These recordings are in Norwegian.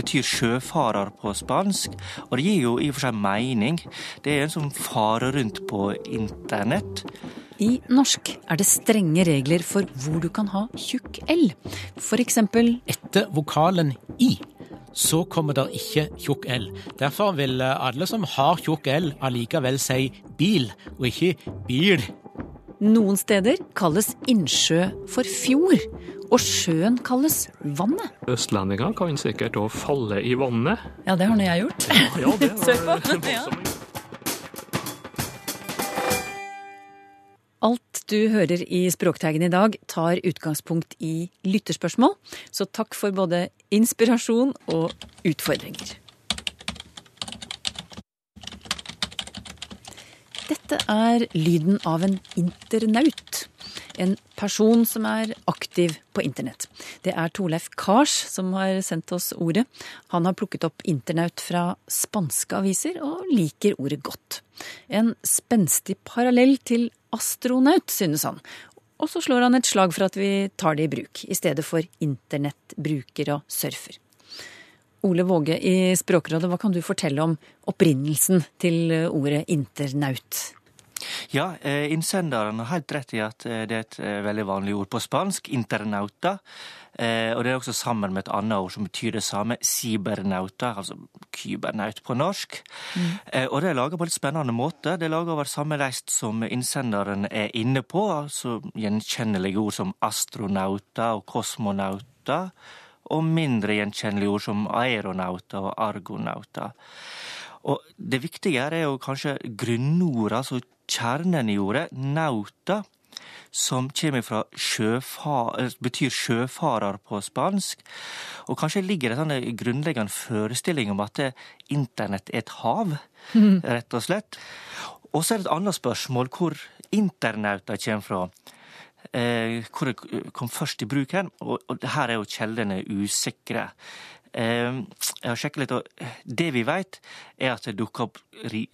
betyr sjøfarer på spansk, og det gir jo i og for seg mening. Det er en som farer rundt på internett. I norsk er det strenge regler for hvor du kan ha tjukk L. For eksempel Etter vokalen i så kommer der ikke tjukk L. Derfor vil alle som har tjukk L, allikevel si bil, og ikke bil. noen steder kalles innsjø for fjord, og sjøen kalles vannet. Østlendinger kan sikkert òg falle i vannet. Ja, det har nå jeg gjort. Ja, det på. Ja. Alt du hører i Språkteigen i dag, tar utgangspunkt i lytterspørsmål, så takk for både inspirasjon og utfordringer. Dette er lyden av en internaut. En person som er aktiv på internett. Det er Torleif Kars som har sendt oss ordet. Han har plukket opp internaut fra spanske aviser og liker ordet godt. En spenstig parallell til astronaut, synes han. Og så slår han et slag for at vi tar det i bruk, i stedet for internettbruker og surfer. Ole Våge i Språkrådet, hva kan du fortelle om opprinnelsen til ordet internaut? Ja, eh, innsenderen har helt rett i at eh, det er et eh, veldig vanlig ord på spansk, internauta. Og det er også sammen med et annet ord som betyr det samme, cibernauta, altså kybernaut på norsk. Mm. og det er laga på litt spennende måte. Det er laga over samme reist som innsenderen er inne på, altså gjenkjennelige ord som astronauta og kosmonauta Og mindre gjenkjennelige ord som aeronauter og argonauter. Og det viktige her er jo kanskje grunnorda altså kjernen i ordet, nauta, som kommer fra sjøfar, betyr sjøfarer på spansk. Og kanskje ligger det en grunnleggende forestilling om at internett er et hav, rett og slett. Og så er det et annet spørsmål hvor internauta kommer fra. Eh, hvor det kom først i bruk hen, og, og her er jo kjeldene usikre. Eh, jeg har sjekket litt, og det vi vet, er at det dukka opp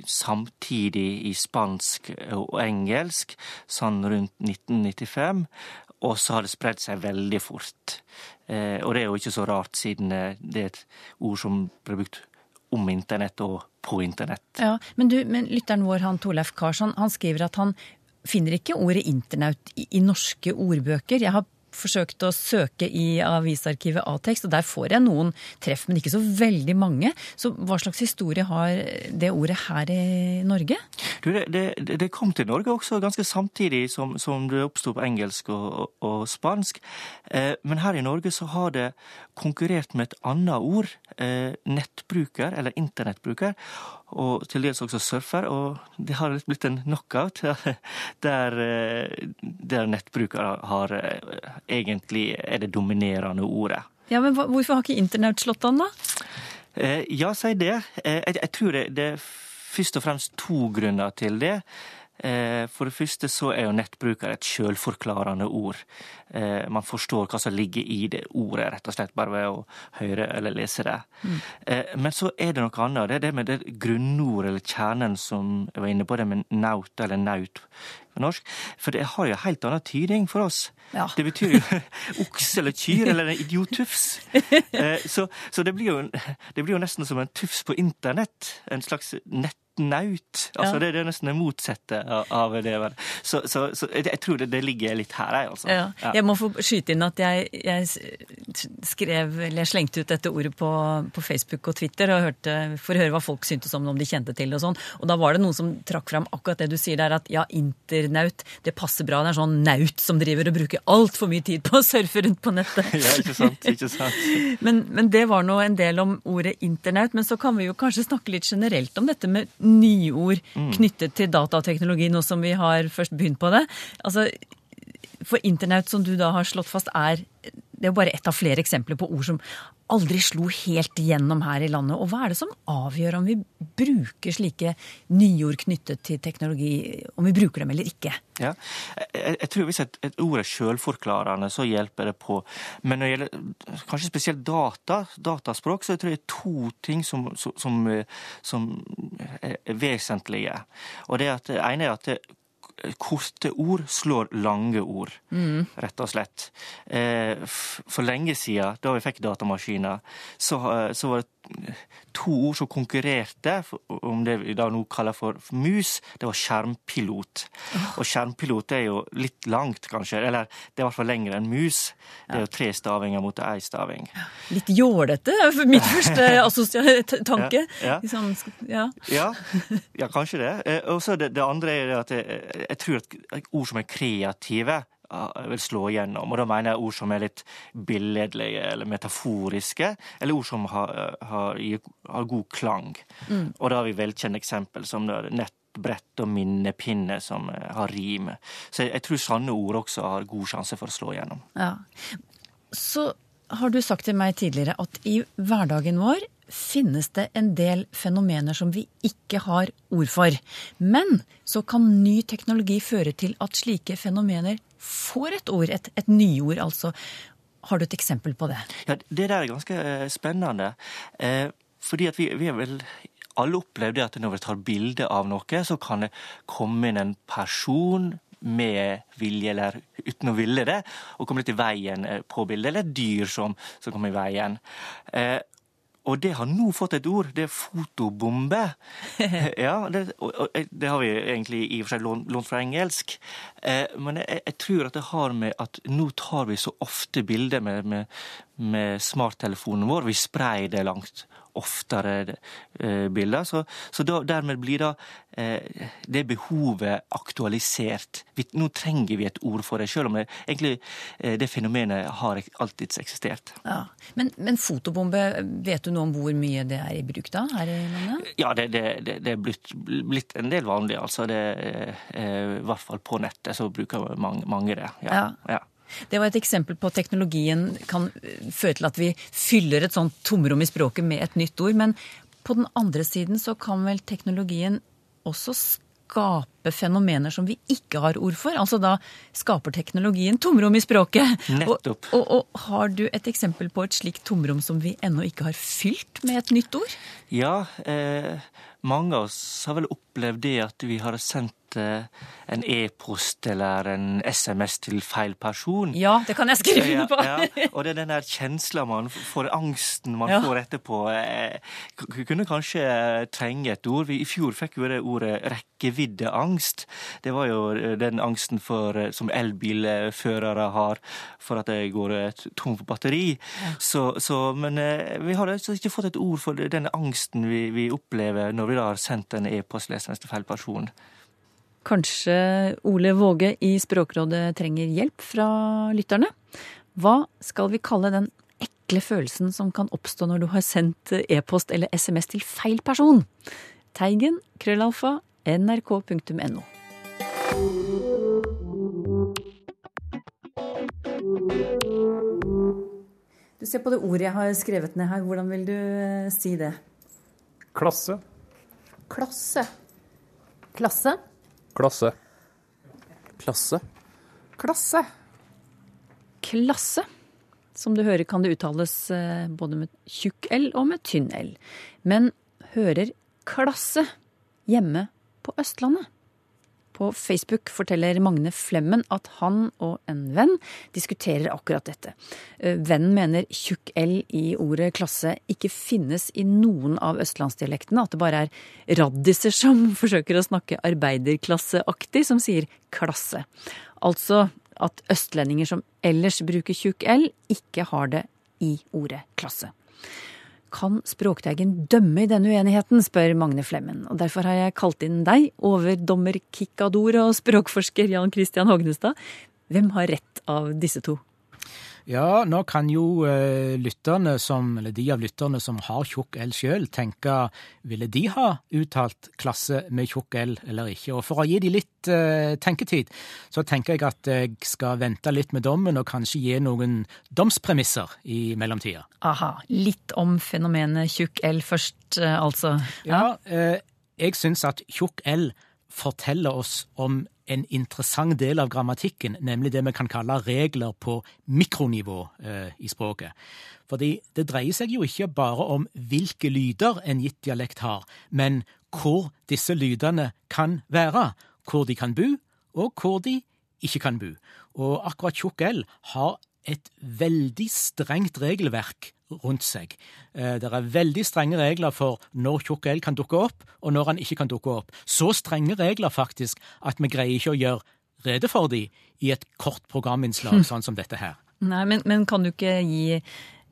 samtidig i spansk og engelsk, sånn rundt 1995. Og så har det spredd seg veldig fort. Eh, og det er jo ikke så rart, siden det er et ord som ble brukt om internett og på internett. Ja, men, du, men lytteren vår, han Torleif Karsson, han skriver at han finner ikke ordet internaut i, i norske ordbøker. Jeg har forsøkt å søke i avisarkivet A-tekst, og der får jeg noen treff, men ikke så veldig mange. Så hva slags historie har det ordet her i Norge? Du, det, det, det kom til Norge også ganske samtidig som, som det oppsto på engelsk og, og, og spansk. Eh, men her i Norge så har det konkurrert med et annet ord, eh, nettbruker, eller internettbruker, og til dels også surfer, og det har blitt en knockout, der, eh, der nettbrukere har eh, egentlig er det dominerende ordet. Ja, men Hvorfor har ikke internett slått an, da? Ja, si det. Jeg tror det, det er først og fremst to grunner til det. Eh, for det første så er jo nettbruker et sjølforklarende ord. Eh, man forstår hva som ligger i det ordet, rett og slett, bare ved å høre eller lese det. Mm. men så er det noe annet. Det er det med det grunnordet eller kjernen som jeg var inne på, det med naut eller naut på norsk. For det har jo helt annen tyding for oss. Ja. Det betyr jo okse eller kyr eller en idiottufs. Eh, så så det, blir jo, det blir jo nesten som en tufs på internett. En slags nettnaut. Altså Ja. det, det er nesten det motsatte av, av det. Så, så, så jeg, jeg tror det, det ligger litt her, jeg, altså. Ja. Ja. Jeg må få skyte inn at jeg, jeg skrev, eller jeg slengte ut dette ordet på, på Facebook og Twitter og hørte, for å høre hva folk syntes om det, om de kjente til det og sånn. Og da var det noen som trakk fram akkurat det du sier der, at ja, internaut, det passer bra. Det er sånn naut som driver og bruker altfor mye tid på å surfe rundt på nettet. Ja, ikke sant? Ikke sant? Men, men det var nå en del om ordet internaut. Men så kan vi jo kanskje snakke litt generelt om dette med nyord knyttet til datateknologi, nå som vi har først begynt på det. Altså, for internaut, som du da har slått fast, er det er jo bare ett av flere eksempler på ord som aldri slo helt igjennom her i landet. Og hva er det som avgjør om vi bruker slike nyord knyttet til teknologi, om vi bruker dem eller ikke? Ja. Jeg, jeg tror Hvis et, et ord er selvforklarende, så hjelper det på. Men når det gjelder kanskje spesielt data, dataspråk, så jeg tror jeg det er to ting som, som, som er vesentlige. Og det, at, det ene er at det, korte ord slår lange ord, mm. rett og slett. Eh, for lenge siden, da vi fikk datamaskiner, så, eh, så var det to ord som konkurrerte om det vi da nå kaller for mus. Det var skjermpilot. Og skjermpilot er jo litt langt, kanskje. Eller det er i hvert fall lenger enn mus. Det er jo tre stavinger mot ei staving. Litt jålete, er mitt første tanke. Ja, ja. Liksom, ja. ja, ja kanskje det. Eh, og så det, det, andre er at jeg, jeg tror at ord som er kreative vil slå igjennom. Og da mener jeg ord som er litt billedlige eller metaforiske, eller ord som har, har, har god klang. Mm. Og da har vi velkjente eksempel som nettbrett og minnepinne som eh, har rim. Så jeg, jeg tror sanne ord også har god sjanse for å slå igjennom. Ja. Så har du sagt til meg tidligere at i hverdagen vår finnes det en del fenomener som vi ikke har ord for. Men så kan ny teknologi føre til at slike fenomener får et ord, et, et nyord altså. Har du et eksempel på det? Ja, Det der er ganske eh, spennende. Eh, fordi at vi, vi har vel alle opplevd det at når vi tar bilde av noe, så kan det komme inn en person med vilje eller uten å ville det, og komme litt i veien eh, på bildet, eller et dyr som, som kommer i veien. Eh, og det har nå fått et ord. Det er fotobombe. ja, det, og, det, har vi egentlig i og for seg lånt fra engelsk. Eh, men jeg, jeg, tror at det har med at nå tar vi så ofte bilder med, med, med smarttelefonen vår. Vi sprer det langt oftere eh, bilder. Så, så da, dermed blir da eh, det behovet aktualisert. Vi, nå trenger vi et ord for det, selv om det, egentlig eh, det fenomenet har alltids eksistert. Ja. Men, men, fotobombe, vet du noe om hvor mye det er i bruk da her i landet? Ja, det, det, det er blitt, blitt, en del vanlig, altså. Det, I hvert fall på nettet så bruker mange, mange det. ja. ja. ja. Det var et eksempel på at teknologien kan føre til at vi fyller et sånt tomrom i språket med et nytt ord. Men på den andre siden så kan vel teknologien også skape fenomener som vi ikke har ord for. Altså da skaper teknologien tomrom i språket. Nettopp. Og, og, og har du et eksempel på et slikt tomrom som vi ennå ikke har fylt med et nytt ord? Ja, eh, mange av oss har vel opplevd det at vi har sendt en e-post eller en SMS til feil person. Ja, det kan jeg skrive under på. Ja, ja. Og det er den der kjensla man får, angsten man ja. får etterpå. Vi kunne kanskje trenge et ord. I fjor fikk vi det ordet rekkeviddeangst. Det var jo eh, den angsten for, eh, som elbilførere har for at det går tom for batteri. Så, så, men vi har altså ikke fått et ord for den angsten vi, vi opplever når vi da har sendt en e-postlesende til feil person. Kanskje Ole Våge i Språkrådet trenger hjelp fra lytterne? Hva skal vi kalle den ekle følelsen som kan oppstå når du har sendt e-post eller SMS til feil person? Teigen, krøllalfa, nrk.no. Du ser på det ordet jeg har skrevet ned her. Hvordan vil du eh, si det? Klasse. Klasse. Klasse? Klasse. Klasse. Klasse. Klasse. Som du hører kan det uttales eh, både med tjukk L og med tynn L. Men hører klasse hjemme på Østlandet? På Facebook forteller Magne Flemmen at han og en venn diskuterer akkurat dette. Eh, vennen mener tjukk L i ordet klasse ikke finnes i noen av østlandsdialektene. At det bare er raddiser som forsøker å snakke arbeiderklasseaktig, som sier klasse. Altså at østlendinger som ellers bruker tjukk L, ikke har det i ordet klasse. Kan Språkteigen dømme i denne uenigheten, spør Magne Flemmen. Og Derfor har jeg kalt inn deg, overdommer Kikador og språkforsker Jan Christian Hognestad. Hvem har rett av disse to? Ja, nå kan jo eh, lytterne som, eller de av lytterne som har tjukk L sjøl, tenke ville de ha uttalt klasse med tjukk L eller ikke. Og for å gi de litt eh, tenketid, så tenker jeg at jeg skal vente litt med dommen og kanskje gi noen domspremisser i mellomtida. Aha. Litt om fenomenet tjukk L først, eh, altså. Ja, eh, jeg syns at tjukk L forteller oss om en interessant del av grammatikken, nemlig det vi kan kalle regler på mikronivå eh, i språket. Fordi det dreier seg jo ikke bare om hvilke lyder en gitt dialekt har, men hvor disse lydene kan være, hvor de kan bo, og hvor de ikke kan bo. Og akkurat tjukk L har et veldig strengt regelverk rundt seg. Eh, Det er veldig strenge regler for når tjukk el kan dukke opp, og når han ikke kan dukke opp. Så strenge regler faktisk at vi greier ikke å gjøre rede for dem i et kort programinnslag sånn som dette her. Nei, men, men kan du ikke gi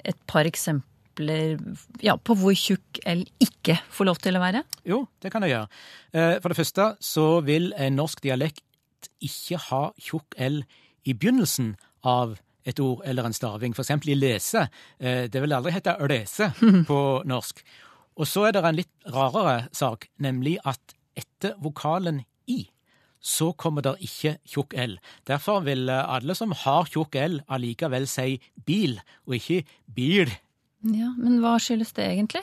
et par eksempler ja, på hvor tjukk el ikke får lov til å være? Jo, det kan jeg gjøre. Eh, For det første så vil en norsk dialekt ikke ha tjukk el i begynnelsen av et ord eller en staving. For eksempel i lese. Eh, Det vil aldri hete lese på norsk. Og så er det en litt rarere sak, nemlig at etter vokalen i så kommer det ikke tjukk L. Derfor vil eh, alle som har tjukk L, allikevel si bil, og ikke bil. Ja, Men hva skyldes det egentlig?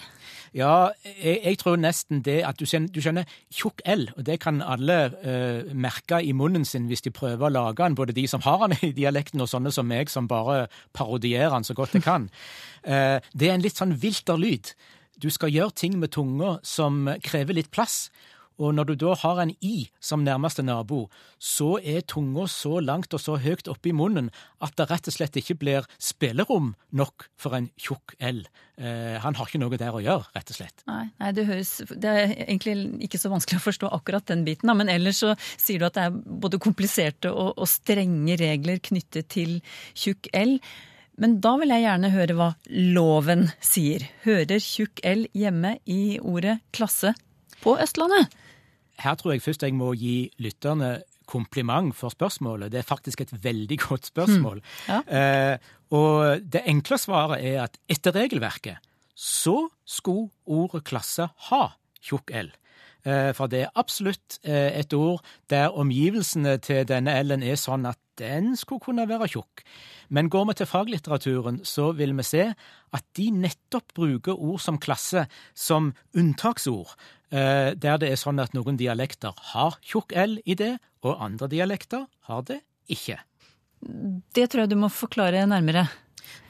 Ja, jeg, jeg tror nesten det at du skjønner, du skjønner tjukk L, og det kan alle eh, merke i munnen sin hvis de prøver å lage den, både de som har den i dialekten og sånne som meg som bare parodierer den så godt jeg kan. Eh, det er en litt sånn vilter lyd. Du skal gjøre ting med tunga som krever litt plass. Og når du da har en i som nærmeste nabo, så er tunga så langt og så høyt oppe i munnen at det rett og slett ikke blir spillerom nok for en tjukk L. Eh, han har ikke noe der å gjøre, rett og slett. Nei, nei det, høres, det er egentlig ikke så vanskelig å forstå akkurat den biten. Da. Men ellers så sier du at det er både kompliserte og, og strenge regler knyttet til tjukk L. Men da vil jeg gjerne høre hva loven sier. Hører tjukk L hjemme i ordet klasse på Østlandet? Her tror jeg først jeg må gi lytterne kompliment for spørsmålet. Det er faktisk et veldig godt spørsmål. Ja. Eh, og det enkle svaret er at etter regelverket så skulle ordet klasse ha tjukk L. Eh, For det er absolutt eh, et ord der omgivelsene til denne L-en er sånn at den skulle kunne være tjukk. Men går vi til faglitteraturen, så vil vi se at de nettopp bruker ord som klasse som unntaksord, eh, der det er sånn at noen dialekter har tjukk L i det, og andre dialekter har det ikke. Det tror jeg du må forklare nærmere.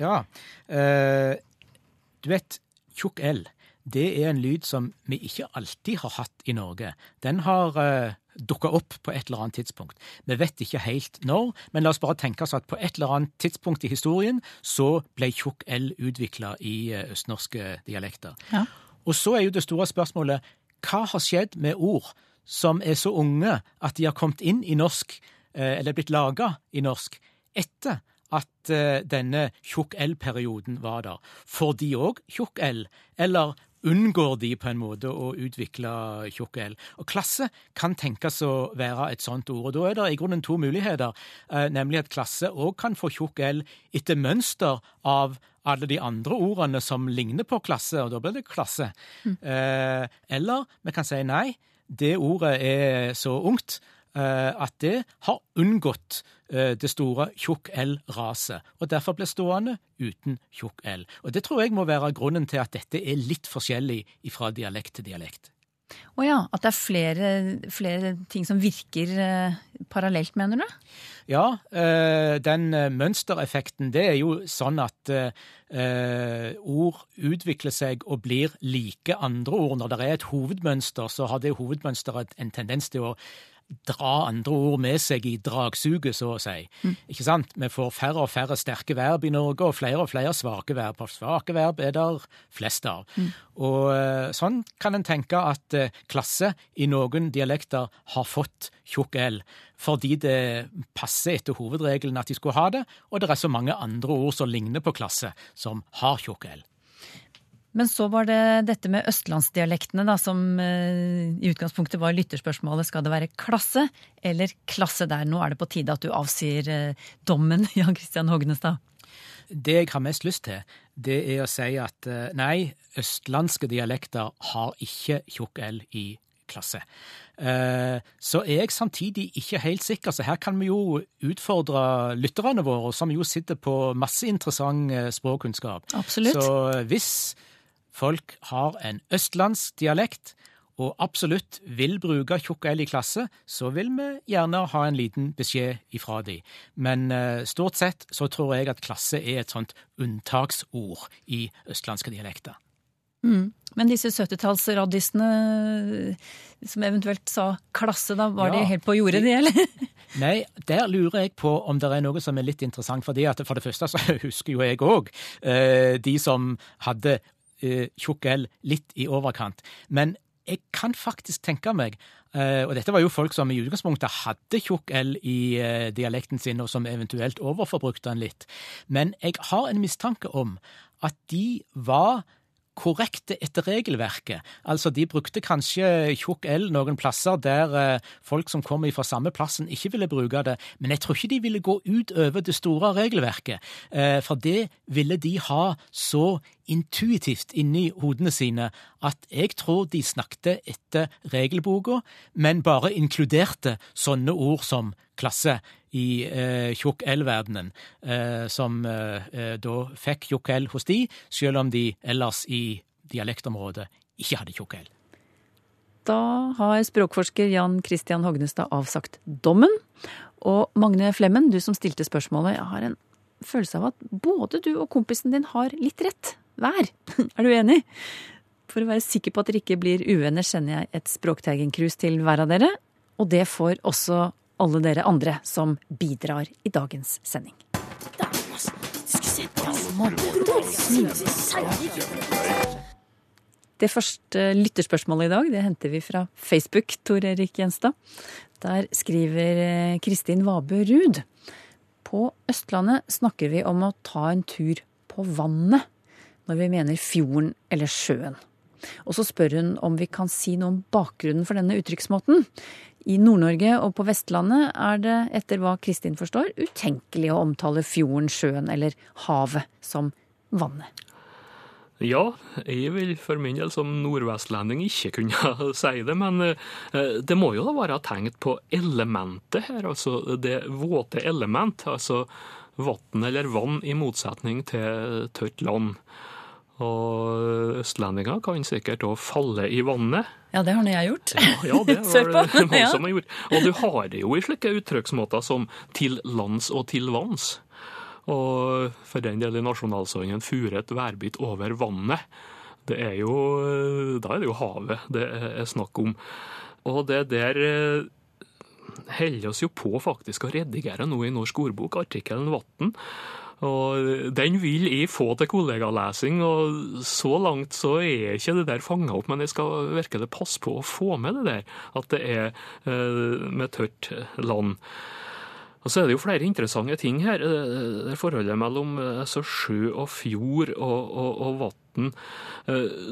Ja, du vet, tjukk L, det er en lyd som vi ikke alltid har hatt i Norge. Den har eh, dukka opp på et eller annet tidspunkt. Vi vet ikke helt når, men la oss bare tenke oss at på et eller annet tidspunkt i historien så ble tjukk L utvikla i eh, østnorske dialekter. Ja. Og så er jo det store spørsmålet hva har skjedd med ord som er så unge at de har kommet inn i norsk, eh, eller blitt laga i norsk, etter at eh, denne tjukk L-perioden var der. Får de òg tjukk L, eller unngår de på en måte å utvikle tjukk L? Og klasse kan tenkes å være et sånt ord, og da er det i grunnen to muligheter, eh, nemlig at klasse òg kan få tjukk L etter mønster av alle de andre ordene som ligner på klasse, og da blir det klasse. Mm. eller vi kan si nei, det ordet er så ungt eh, at det har unngått eh, det store tjukk L-raset, og derfor ble stående uten tjukk L. Og det tror jeg må være grunnen til at dette er litt forskjellig fra dialekt til dialekt. Å ja, at det er flere, flere ting som virker eh, parallelt, mener du? Ja, eh, den eh, mønstereffekten, det er jo sånn at eh, eh, ord utvikler seg og blir like andre ord. Når det er et hovedmønster, så har det hovedmønsteret en tendens til å dra andre ord med seg i dragsuget, så å si. Ikke sant? Vi får færre og færre sterke verb i Norge, og flere og flere svake verb. Og svake verb er der flest av. Og eh, sånn kan en tenke at eh, klasse i noen dialekter har fått tjukk L, fordi det passer etter hovedregelen at de skulle ha det, og det er så mange andre ord som ligner på klasse, som har tjukk L. Men så var det dette med østlandsdialektene, da, som eh, i utgangspunktet var lytterspørsmålet. Skal det være klasse eller klasse der? Nå er det på tide at du avsier eh, dommen, Jan Christian Hognestad. Det jeg har mest lyst til, det er å si at eh, nei, østlandske dialekter har ikke tjukk L i klasse. Eh, Så er jeg samtidig ikke helt sikker, så her kan vi jo utfordre lytterne våre, som jo sitter på masse interessant språkkunnskap. Absolutt. Så hvis folk har en østlandsk dialekt, og absolutt vil bruke tjukk L i klasse, så vil vi gjerne ha en liten beskjed ifra de. Men eh, stort sett så tror jeg at klasse er et sånt unntaksord i østlandske dialekter. Mm. Men disse 70-tallsraddisene som eventuelt sa klasse, da var de helt på jordet, de, eller? Nei, der lurer jeg på om det er noe som er litt interessant. fordi at For det første så husker jo jeg òg eh, de som hadde eh, tjukk L litt i overkant. Men jeg kan faktisk tenke meg eh, Og dette var jo folk som i utgangspunktet hadde tjukk L i eh, dialekten sin, og som eventuelt overforbrukte den litt. Men jeg har en mistanke om at de var korrekte etter regelverket. Altså, de brukte kanskje tjukk L noen plasser der eh, folk som kommer fra samme plassen, ikke ville bruke det, men jeg tror ikke de ville gå ut over det store regelverket, eh, for det ville de ha så intuitivt inni hodene sine at jeg tror de snakket etter regelboka, men bare inkluderte sånne ord som klasse i eh, tjukk L-verdenen, eh, som eh, da fikk tjukk L hos de, selv om de ellers i dialektområdet ikke hadde tjukk L. Da har språkforsker Jan Christian Hognestad avsagt dommen. Og Magne Flemmen, du som stilte spørsmålet, jeg har en følelse av at både du og kompisen din har litt rett hver. Er du enig? For å være sikker på at dere ikke blir uvenner, sender jeg et språkteigenkrus til hver av dere. Og det får også alle dere andre som bidrar i dagens sending. Det første lytterspørsmålet i dag det henter vi fra Facebook, Tor Erik Gjenstad. Der skriver eh, Kristin Vabø Ruud. På Østlandet snakker vi om å ta en tur på vannet når vi mener fjorden eller sjøen. Og så spør hun om vi kan si noe om bakgrunnen for denne uttrykksmåten. I Nord-Norge og på Vestlandet er det, etter hva Kristin forstår, utenkelig å omtale fjorden, sjøen eller havet som vannet. Ja, jeg vil for min del som nordvestlending ikke kunne si det, men eh, det må jo da være tenkt på elementet her, altså det våte element, altså vann eller vann i motsetning til tørt land. Og østlendinger kan sikkert òg falle i vannet. Ja, det har nå jeg gjort. Ja, ja, det har var det mange Ja. som har gjort. Og du har det jo i slike uttrykksmåter som til lands og til vanns. Og for den del i nasjonalsangen 'Furet værbitt over vannet'. Det er jo, da er det jo havet det er snakk om. Og det der eh, holder oss jo på faktisk å redigere nå i Norsk ordbok, artikkelen 'Vatn'. Og den vil jeg få til kollegalesing, og så langt så er ikke det der fanga opp, men jeg skal virkelig passe på å få med det der, at det er eh, med tørt land. Og så er det jo flere interessante ting her. Eh, Det er forholdet mellom altså sjø og fjord og, og, og vann.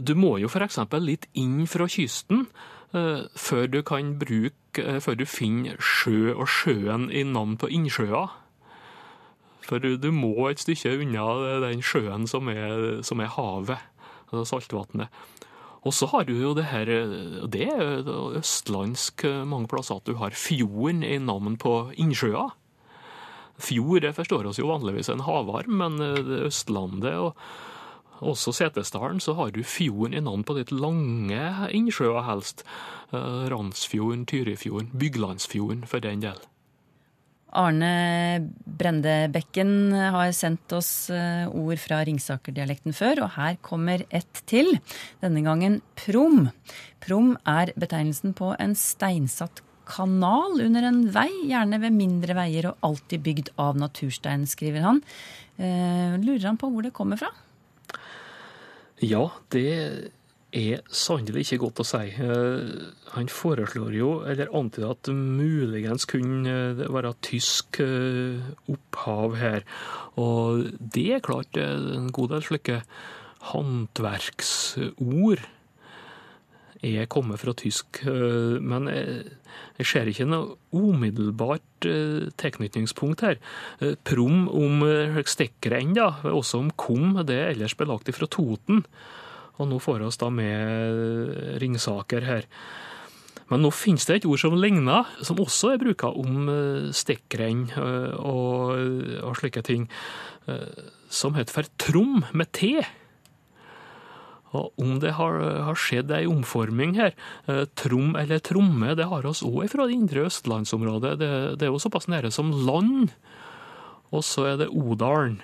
Du må jo f.eks. litt inn fra kysten før du kan bruke Før du finner sjø og sjøen i navn på innsjøer. For du, må et stykke unna den sjøen som er, som er havet, altså saltvannet. Og så har du jo det her Det er østlandsk eh, mange plasser at du har fjorden i navn på innsjøer. Fjord det forstår oss jo vanligvis en havarm, men eh, det Østlandet og også Setesdalen så har du fjorden i navn på litt lange innsjøer helst. Eh, Randsfjorden, Tyrifjorden, Byglandsfjorden for den del. Arne Brendebekken har sendt oss eh, ord fra Ringsaker-dialekten før, og her kommer ett til. Denne gangen prom. Prom er betegnelsen på en steinsatt kanal under en vei, gjerne ved mindre veier og alltid bygd av naturstein, skriver han. Eh, lurer han på hvor det kommer fra? Ja, det er sannelig ikke godt å si. Eh, Han foreslår jo, eller antyder at muligens kunne det være tysk eh, opphav her. Og det er klart en god del slike håndverksord er kommet fra tysk. eh, Men jeg, ser ikke noe umiddelbart eh, tilknytningspunkt her. Eh, Prom om eh, stekkrenn, også om kom, det er ellers belagt fra Toten. Og nå får oss da med Ringsaker her. Men nå finnes det et ord som ligner, som også er bruka om stikkrenn eh, og, og slike ting, eh, som heter for trom med T. Og om det har, har skjedd ei omforming her, eh, trom eller tromme, det har oss òg fra det indre østlandsområdet. Det, det er jo såpass nære som land. Og så er det Odalen.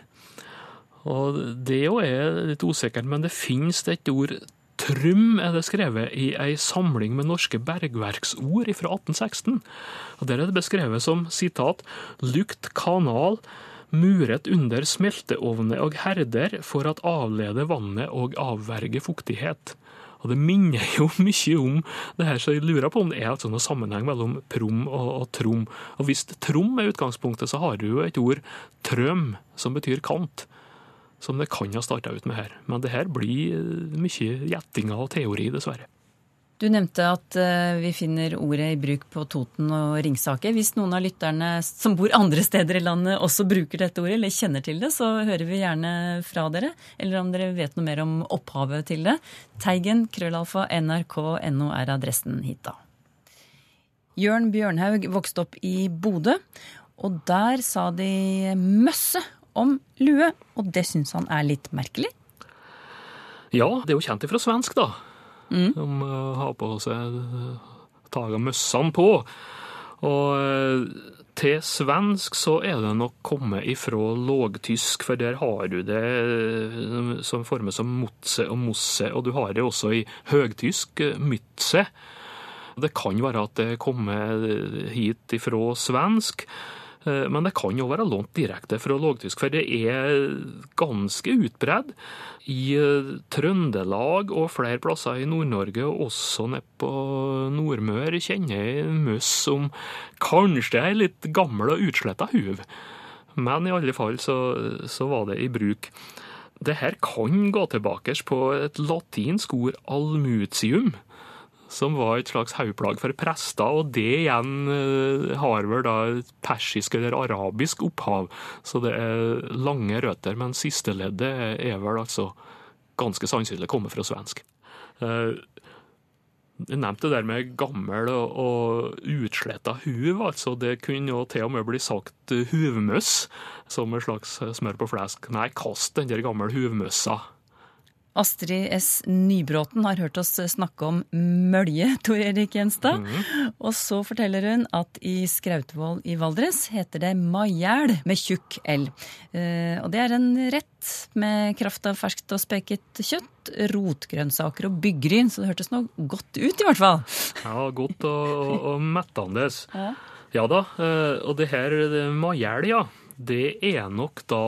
Og det jo er litt usikkert, men det finnes et ord Trym er det skrevet i ei samling med norske bergverksord fra 1816. Og Der er det beskrevet som sitat lukt kanal muret under smelteovne og herder for at avlede vannet og avverge fuktighet. Og Det minner jo mye om det her, så jeg lurer på om det er altså noen sammenheng mellom prom og, og trom. Og Hvis trom er utgangspunktet, så har du jo et ord trøm, som betyr kant som det kan ha starta ut med her. Men det her blir eh, mye gjettinger og teori, dessverre. Du nevnte at eh, vi finner ordet i bruk på Toten og Ringsaker. Hvis noen av lytterne som bor andre steder i landet også bruker dette ordet, eller kjenner til det, så hører vi gjerne fra dere. Eller om dere vet noe mer om opphavet til det. Teigen, krøllalfa, nrk.no er adressen hit, da. Jørn Bjørnhaug vokste opp i Bodø, og der sa de møsse om lue, og det syns han er litt merkelig. Ja, det er jo kjent ifra svensk, da. Som uh, har på seg uh, taga møssene på. Og uh, til svensk så er det nok kommet ifra lågtysk, for der har du det uh, som former som motse og mosse, og du har det også i høgtysk, mytse. Det kan være at det er kommet hit ifra svensk, eh, men det kan jo være lånt direkte fra lågtysk, for det er ganske utbredd i eh, Trøndelag og flere plasser i Nord-Norge, og også nede på Nordmøre, kjenner jeg møss som kanskje er litt gammel og utsletta huv. Men i alle fall så, så var det i bruk. Det her kan gå tilbake på et latinsk ord almutium, som var et slags hodeplagg for prester, og det igjen eh, har vel da persisk eller arabisk opphav, så det er lange røtter, men sisteleddet er vel altså ganske sannsynlig kommet fra svensk. Eh, Jeg nevnte det der med gammel og, utsletta huv, altså det kunne jo til og med bli sagt huvmøss, som en slags smør på flesk. Nei, kast den der gamle huvmøssa. Astrid S. Nybråten har hørt oss snakke om mølje, Tor Erik Gjenstad. Og så forteller hun at i Skrautvål i Valdres heter det majæl med tjukk L. Eh, og det er en rett med kraft av ferskt og speket kjøtt, rotgrønnsaker og byggryn, så det hørtes nå godt ut i hvert fall. Ja, godt og, og, mettende. Ja. Ja da, eh, og det her det majæl, ja, det er nok da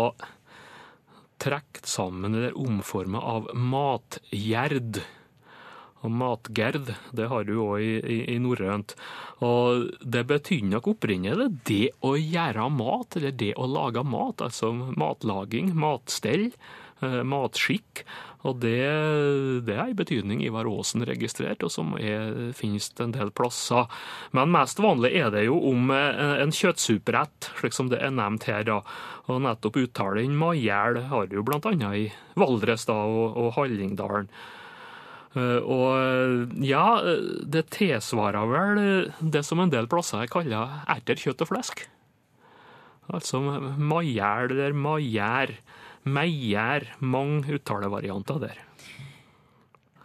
trukket sammen eller omforma av matgjerd. Og matgerd, det har du òg i, i, i norrønt. Og det betyr nok opprinnelig det å gjøre mat, eller det å lage mat. Altså matlaging, matstell, eh, matskikk. Og det, det er en betydning Ivar Aasen registrert, og som er, finnes en del plasser. Men mest vanlig er det jo om eh, en kjøttsuperett, slik som det er nevnt her. da. Og nettopp uttalen majæl har du annet i Valdres da, og, og Hallingdalen. Eh, Og ja, det tilsvarer vel det som en del plasser er kaller erter, kjøtt og flesk. Altså majæl eller majær. Meier. Mange uttalevarianter der.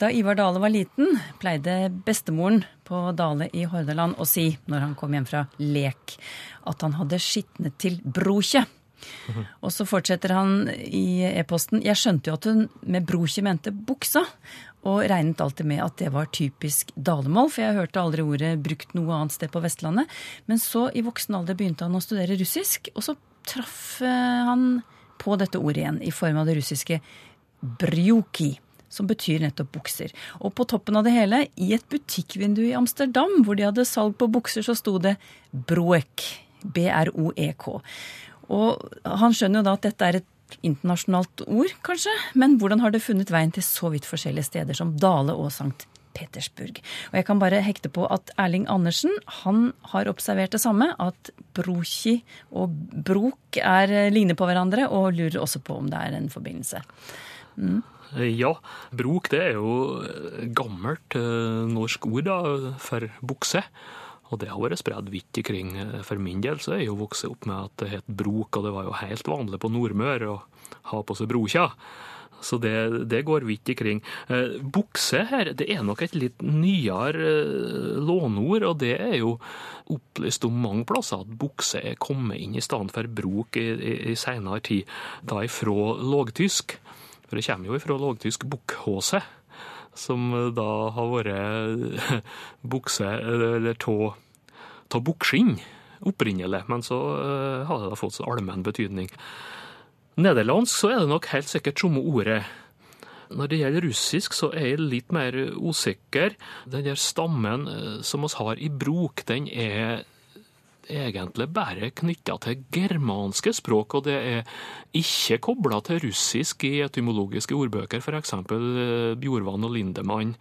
Da Ivar Dale var liten, pleide bestemoren på Dale i Hordaland å si, når han kom hjem fra lek, at han hadde skitnet til brokje. Og så fortsetter han i e-posten. Jeg skjønte jo at hun med brokje mente buksa, og regnet alltid med at det var typisk dalemål, for jeg hørte aldri ordet brukt noe annet sted på Vestlandet. Men så i voksen alder begynte han å studere russisk, og så traff eh, han på dette ordet igjen, i form av det russiske brjuki. Som betyr nettopp bukser. Og på toppen av det hele, i et butikkvindu i Amsterdam hvor de hadde salg på bukser, så sto det broek. B-r-o-e-k. Og han skjønner jo da at dette er et internasjonalt ord, kanskje. Men hvordan har det funnet veien til så vidt forskjellige steder som Dale og Sankt Petersburg. Og jeg kan bare hekte på at Erling Andersen han har observert det samme, at broki og brok er eh, ligner på hverandre, og lurer også på om det er en forbindelse. Mm. Ja, brok det er jo gammelt eh, norsk ord da, for bukse. Og det har vært spredd vidt ikring. For min del så er jeg jo vokst opp med at det het brok, og det var jo helt vanlig på Nordmøre å ha på seg brokja. Så det, det, går vidt ikring. Eh, bukse her, det er nok et litt nyere eh, låneord, og det er jo opplyst om mange plasser at bukse er kommet inn i stedet for bruk i, i, i senere tid, da ifra lågtysk. For det kommer jo ifra lågtysk bukkhåse som da har vært bukse eller av buksing, opprinnelig, men så har det da fått allmenn betydning. Nederlandsk så er det nok helt sikkert samme ordet. Når det gjelder russisk, så er jeg litt mer usikker. Den der stammen som vi har i bruk, den er egentlig bare knytta til germanske språk, og det er ikke kobla til russisk i etymologiske ordbøker, f.eks. Eh, Bjorvann og Lindemann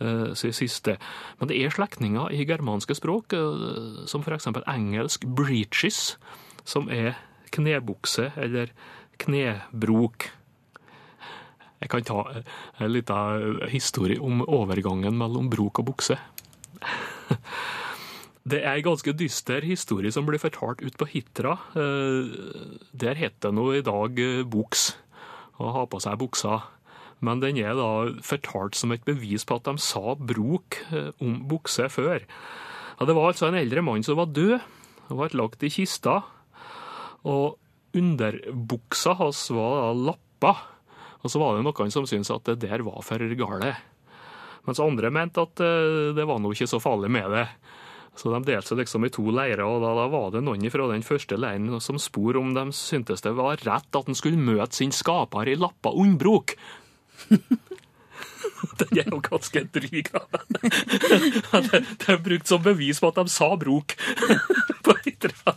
eh, sin siste. Men det er slektninger i germanske språk, eh, som f.eks. engelsk 'breaches', som er knebukse eller knebrok. Jeg kan ta en liten historie om overgangen mellom brok og bukse. Det er en ganske dyster historie som blir fortalt ut på Hitra. Eh, der heter det nå i dag eh, buks, å ha på seg buksa. Men den er da fortalt som et bevis på at de sa brok eh, om bukse før. Ja, det var altså en eldre mann som var død, og ble lagt i kista. Og underbuksa hans var da lappa. Og så var det noen som syntes at det der var for gale. Mens andre mente at det var nå ikke så farlig med det. Så de delte seg liksom i to leirer, og da, da, var det noen fra den første leiren som spor om de syntes det var rett at han skulle møte sin skaper i lappa unnbrok. Den er jo ganske dryg, da. Det er brukt som bevis på at de sa brok på Hitra.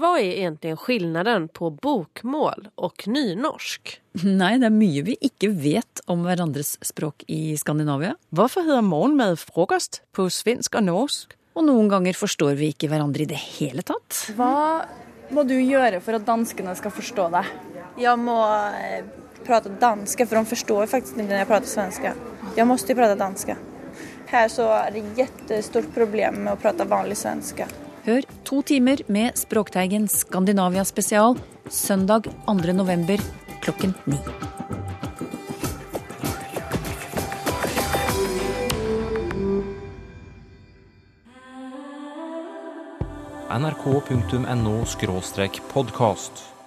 Hva er egentlig forskjellen på bokmål og nynorsk? Nei, det er mye vi ikke vet om hverandres språk i Skandinavia. Hvorfor heter morgenmat frokost på svensk og norsk? Og noen ganger forstår vi ikke hverandre i det hele tatt. Hva må du gjøre for at danskene skal forstå deg? Jeg må eh, prate danske, for de forstår faktisk ikke når jeg prater svensk. Jeg må prate danske. Her så er det et kjempestort problem med å prate vanlig svensk. Hør to timer med Språkteigen Skandinavia spesial søndag 2. november klokken ni. nrk.no podkast.